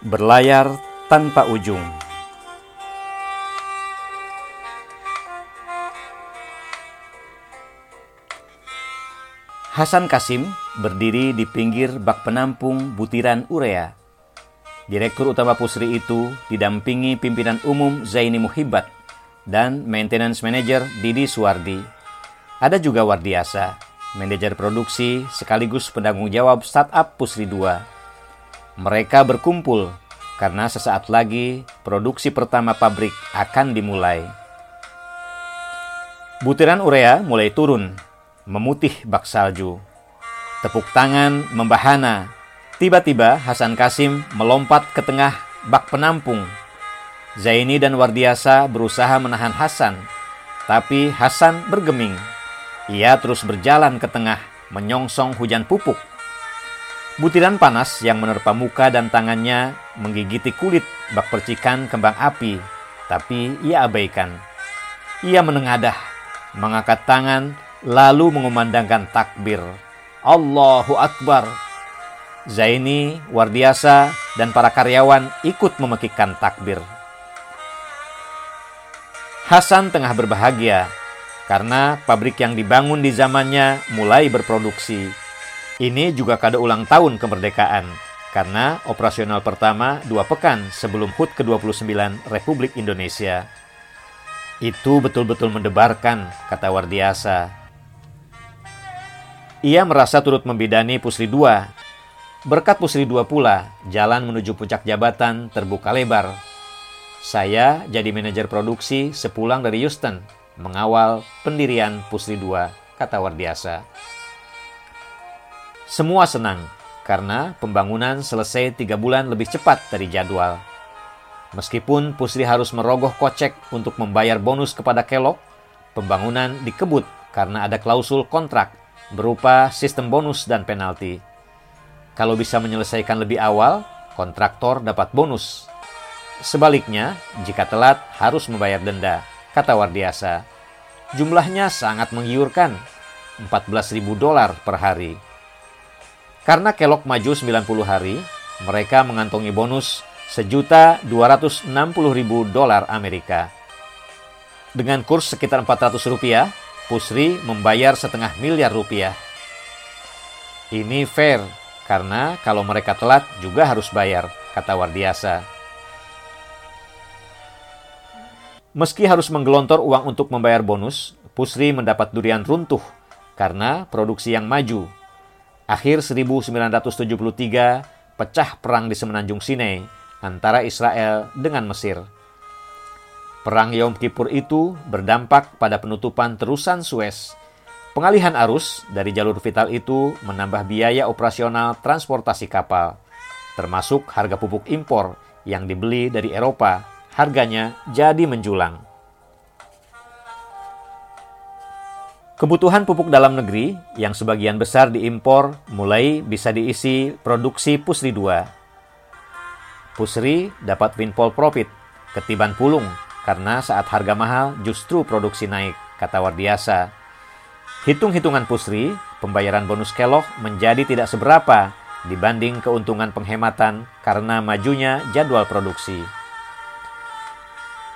Berlayar tanpa ujung. Hasan Kasim berdiri di pinggir bak penampung butiran urea. Direktur utama Pusri itu didampingi pimpinan umum Zaini Muhibat dan maintenance manager Didi Suwardi. Ada juga Wardiasa, manajer produksi sekaligus penanggung jawab startup Pusri 2. Mereka berkumpul karena sesaat lagi produksi pertama pabrik akan dimulai. Butiran urea mulai turun memutih bak salju. Tepuk tangan membahana. Tiba-tiba Hasan Kasim melompat ke tengah bak penampung. Zaini dan Wardiasa berusaha menahan Hasan, tapi Hasan bergeming. Ia terus berjalan ke tengah, menyongsong hujan pupuk. Butiran panas yang menerpa muka dan tangannya menggigiti kulit bak percikan kembang api, tapi ia abaikan. Ia menengadah, mengangkat tangan lalu mengumandangkan takbir. Allahu Akbar. Zaini, Wardiasa, dan para karyawan ikut memekikkan takbir. Hasan tengah berbahagia karena pabrik yang dibangun di zamannya mulai berproduksi. Ini juga kado ulang tahun kemerdekaan karena operasional pertama dua pekan sebelum HUT ke-29 Republik Indonesia. Itu betul-betul mendebarkan, kata Wardiasa. Ia merasa turut membidani Pusri II. Berkat Pusri II pula, jalan menuju puncak jabatan terbuka lebar. Saya jadi manajer produksi sepulang dari Houston, mengawal pendirian Pusri II, kata Wardiasa. Semua senang, karena pembangunan selesai tiga bulan lebih cepat dari jadwal. Meskipun Pusri harus merogoh kocek untuk membayar bonus kepada Kelok, pembangunan dikebut karena ada klausul kontrak berupa sistem bonus dan penalti. Kalau bisa menyelesaikan lebih awal, kontraktor dapat bonus. Sebaliknya, jika telat harus membayar denda, kata Wardiasa. Jumlahnya sangat menggiurkan, 14.000 dolar per hari. Karena kelok maju 90 hari, mereka mengantongi bonus sejuta 260 ribu dolar Amerika. Dengan kurs sekitar 400 rupiah, Pusri membayar setengah miliar rupiah. Ini fair, karena kalau mereka telat juga harus bayar, kata Wardiasa. Meski harus menggelontor uang untuk membayar bonus, Pusri mendapat durian runtuh karena produksi yang maju. Akhir 1973, pecah perang di Semenanjung Sinai antara Israel dengan Mesir. Perang Yom Kippur itu berdampak pada penutupan terusan Suez. Pengalihan arus dari jalur vital itu menambah biaya operasional transportasi kapal, termasuk harga pupuk impor yang dibeli dari Eropa, harganya jadi menjulang. Kebutuhan pupuk dalam negeri yang sebagian besar diimpor mulai bisa diisi produksi Pusri 2. Pusri dapat windfall profit, ketiban pulung karena saat harga mahal justru produksi naik, kata Wardiasa. Hitung-hitungan Pusri, pembayaran bonus kelok menjadi tidak seberapa dibanding keuntungan penghematan karena majunya jadwal produksi.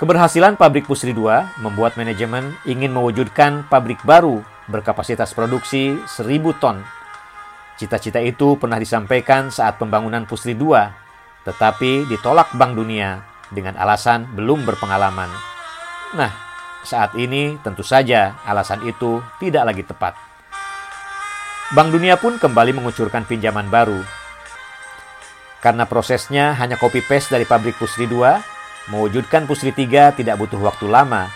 Keberhasilan pabrik Pusri 2 membuat manajemen ingin mewujudkan pabrik baru berkapasitas produksi 1000 ton. Cita-cita itu pernah disampaikan saat pembangunan Pusri 2, tetapi ditolak Bank Dunia dengan alasan belum berpengalaman. Nah, saat ini tentu saja alasan itu tidak lagi tepat. Bank Dunia pun kembali mengucurkan pinjaman baru. Karena prosesnya hanya copy paste dari pabrik Pusri 2, mewujudkan Pusri 3 tidak butuh waktu lama.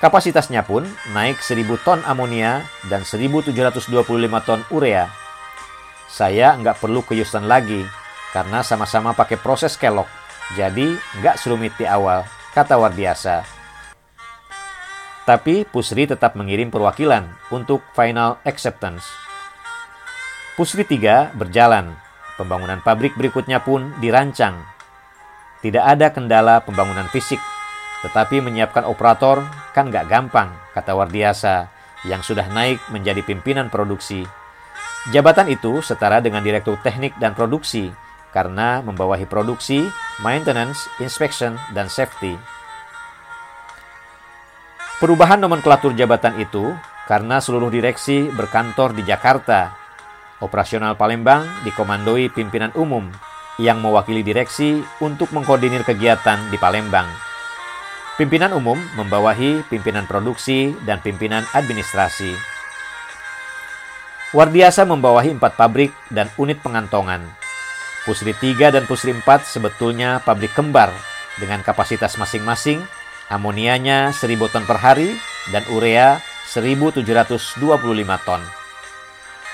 Kapasitasnya pun naik 1000 ton amonia dan 1725 ton urea. Saya nggak perlu ke Houston lagi, karena sama-sama pakai proses kelok jadi nggak serumit di awal, kata Wardiasa. Tapi Pusri tetap mengirim perwakilan untuk final acceptance. Pusri 3 berjalan, pembangunan pabrik berikutnya pun dirancang. Tidak ada kendala pembangunan fisik, tetapi menyiapkan operator kan nggak gampang, kata Wardiasa, yang sudah naik menjadi pimpinan produksi. Jabatan itu setara dengan direktur teknik dan produksi karena membawahi produksi, maintenance, inspection, dan safety. Perubahan nomenklatur jabatan itu karena seluruh direksi berkantor di Jakarta. Operasional Palembang dikomandoi pimpinan umum yang mewakili direksi untuk mengkoordinir kegiatan di Palembang. Pimpinan umum membawahi pimpinan produksi dan pimpinan administrasi. Wardiasa membawahi empat pabrik dan unit pengantongan. Pusri 3 dan Pusri 4 sebetulnya pabrik kembar dengan kapasitas masing-masing amonianya 1000 ton per hari, dan urea 1725 ton.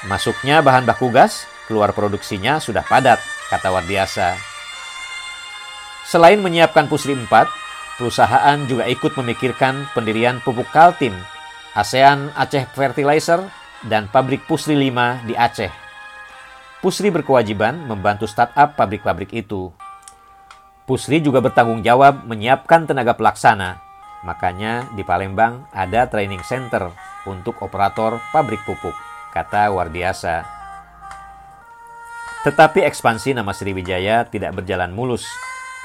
Masuknya bahan baku gas, keluar produksinya sudah padat, kata Wardiasa. Selain menyiapkan Pusri 4, perusahaan juga ikut memikirkan pendirian pupuk Kaltim, ASEAN Aceh Fertilizer, dan pabrik Pusri 5 di Aceh. Pusri berkewajiban membantu startup pabrik-pabrik itu. Pusri juga bertanggung jawab menyiapkan tenaga pelaksana. Makanya di Palembang ada training center untuk operator pabrik pupuk, kata Wardiasa. Tetapi ekspansi nama Sriwijaya tidak berjalan mulus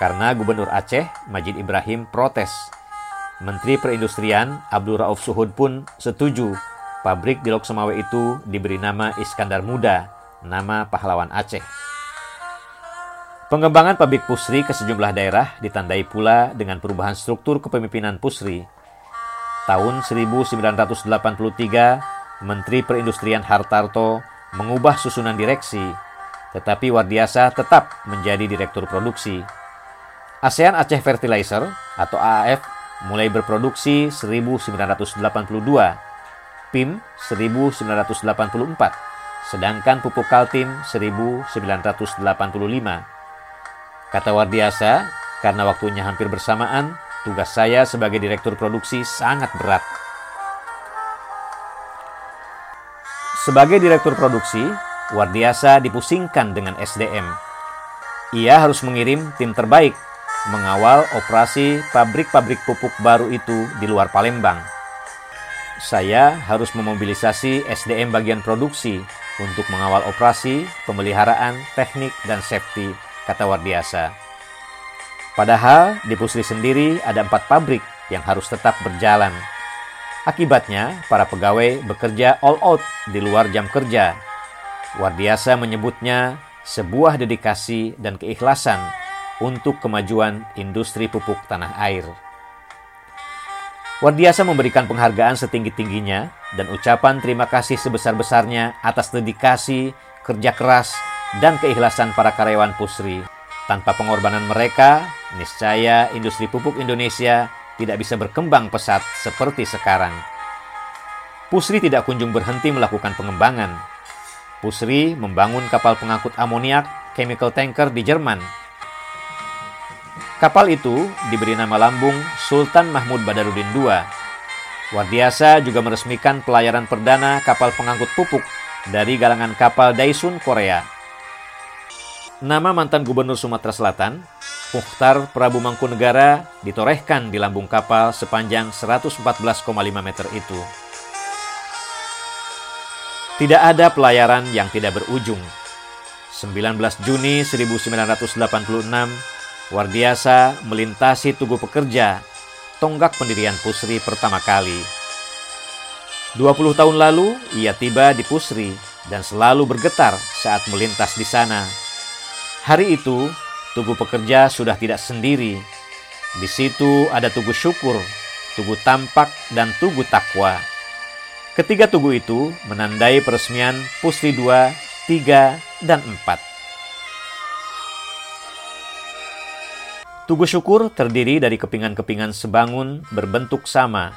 karena Gubernur Aceh Majid Ibrahim protes. Menteri Perindustrian Abdul Rauf Suhud pun setuju pabrik di Lok Semawe itu diberi nama Iskandar Muda, nama pahlawan Aceh. Pengembangan pabrik Pusri ke sejumlah daerah ditandai pula dengan perubahan struktur kepemimpinan Pusri. Tahun 1983, Menteri Perindustrian Hartarto mengubah susunan direksi, tetapi Wardiasa tetap menjadi direktur produksi. ASEAN Aceh Fertilizer atau AAF mulai berproduksi 1982, PIM 1984, sedangkan pupuk Kaltim 1985. Kata Wardiasa, karena waktunya hampir bersamaan, tugas saya sebagai direktur produksi sangat berat. Sebagai direktur produksi, Wardiasa dipusingkan dengan SDM. Ia harus mengirim tim terbaik mengawal operasi pabrik-pabrik pupuk baru itu di luar Palembang. Saya harus memobilisasi SDM bagian produksi untuk mengawal operasi, pemeliharaan, teknik, dan safety kata Wardiasa. Padahal di Pusri sendiri ada empat pabrik yang harus tetap berjalan. Akibatnya, para pegawai bekerja all out di luar jam kerja. Wardiasa menyebutnya sebuah dedikasi dan keikhlasan untuk kemajuan industri pupuk tanah air. Wardiasa memberikan penghargaan setinggi-tingginya dan ucapan terima kasih sebesar-besarnya atas dedikasi, kerja keras, dan keikhlasan para karyawan Pusri. Tanpa pengorbanan mereka, niscaya industri pupuk Indonesia tidak bisa berkembang pesat seperti sekarang. Pusri tidak kunjung berhenti melakukan pengembangan. Pusri membangun kapal pengangkut amoniak chemical tanker di Jerman. Kapal itu diberi nama lambung Sultan Mahmud Badarudin II. Wardiasa juga meresmikan pelayaran perdana kapal pengangkut pupuk dari galangan kapal Daisun Korea Nama mantan gubernur Sumatera Selatan, Mukhtar Prabu Mangkunegara, ditorehkan di lambung kapal sepanjang 114,5 meter itu. Tidak ada pelayaran yang tidak berujung. 19 Juni 1986, Wardiasa melintasi Tugu Pekerja, tonggak pendirian Pusri pertama kali. 20 tahun lalu, ia tiba di Pusri dan selalu bergetar saat melintas di sana Hari itu, Tugu Pekerja sudah tidak sendiri. Di situ ada Tugu Syukur, Tugu Tampak, dan Tugu Takwa. Ketiga tugu itu menandai peresmian Pusri 2, 3, dan 4. Tugu Syukur terdiri dari kepingan-kepingan sebangun berbentuk sama.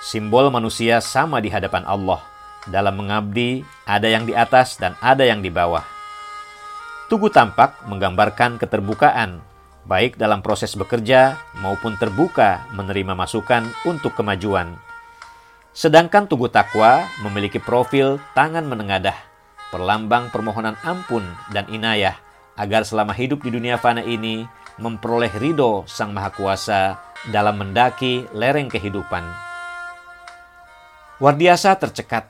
Simbol manusia sama di hadapan Allah. Dalam mengabdi, ada yang di atas dan ada yang di bawah. Tugu tampak menggambarkan keterbukaan, baik dalam proses bekerja maupun terbuka menerima masukan untuk kemajuan. Sedangkan Tugu Takwa memiliki profil tangan menengadah, perlambang permohonan ampun dan inayah agar selama hidup di dunia fana ini memperoleh ridho Sang Maha Kuasa dalam mendaki lereng kehidupan. Wardiasa tercekat.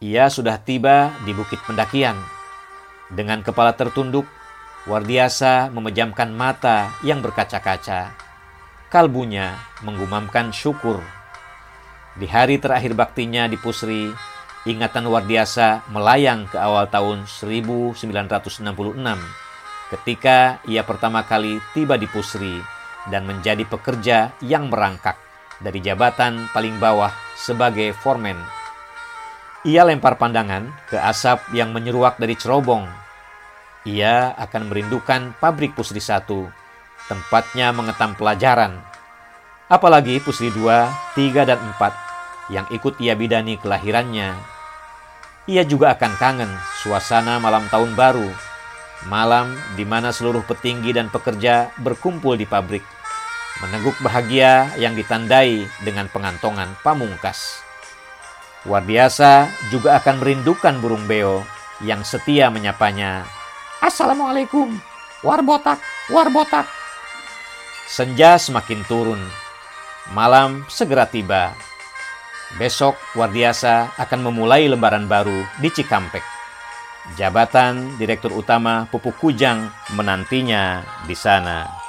Ia sudah tiba di bukit pendakian dengan kepala tertunduk, Wardiasa memejamkan mata yang berkaca-kaca. Kalbunya menggumamkan syukur. Di hari terakhir baktinya di Pusri, ingatan Wardiasa melayang ke awal tahun 1966 ketika ia pertama kali tiba di Pusri dan menjadi pekerja yang merangkak dari jabatan paling bawah sebagai foreman. Ia lempar pandangan ke asap yang menyeruak dari cerobong ia akan merindukan pabrik Pusri 1, tempatnya mengetam pelajaran. Apalagi Pusri 2, 3, dan 4 yang ikut ia bidani kelahirannya. Ia juga akan kangen suasana malam tahun baru, malam di mana seluruh petinggi dan pekerja berkumpul di pabrik, meneguk bahagia yang ditandai dengan pengantongan pamungkas. Wardiasa juga akan merindukan burung beo yang setia menyapanya Assalamualaikum. Warbotak, warbotak. Senja semakin turun. Malam segera tiba. Besok Wardiasa akan memulai lembaran baru di Cikampek. Jabatan Direktur Utama Pupuk Kujang menantinya di sana.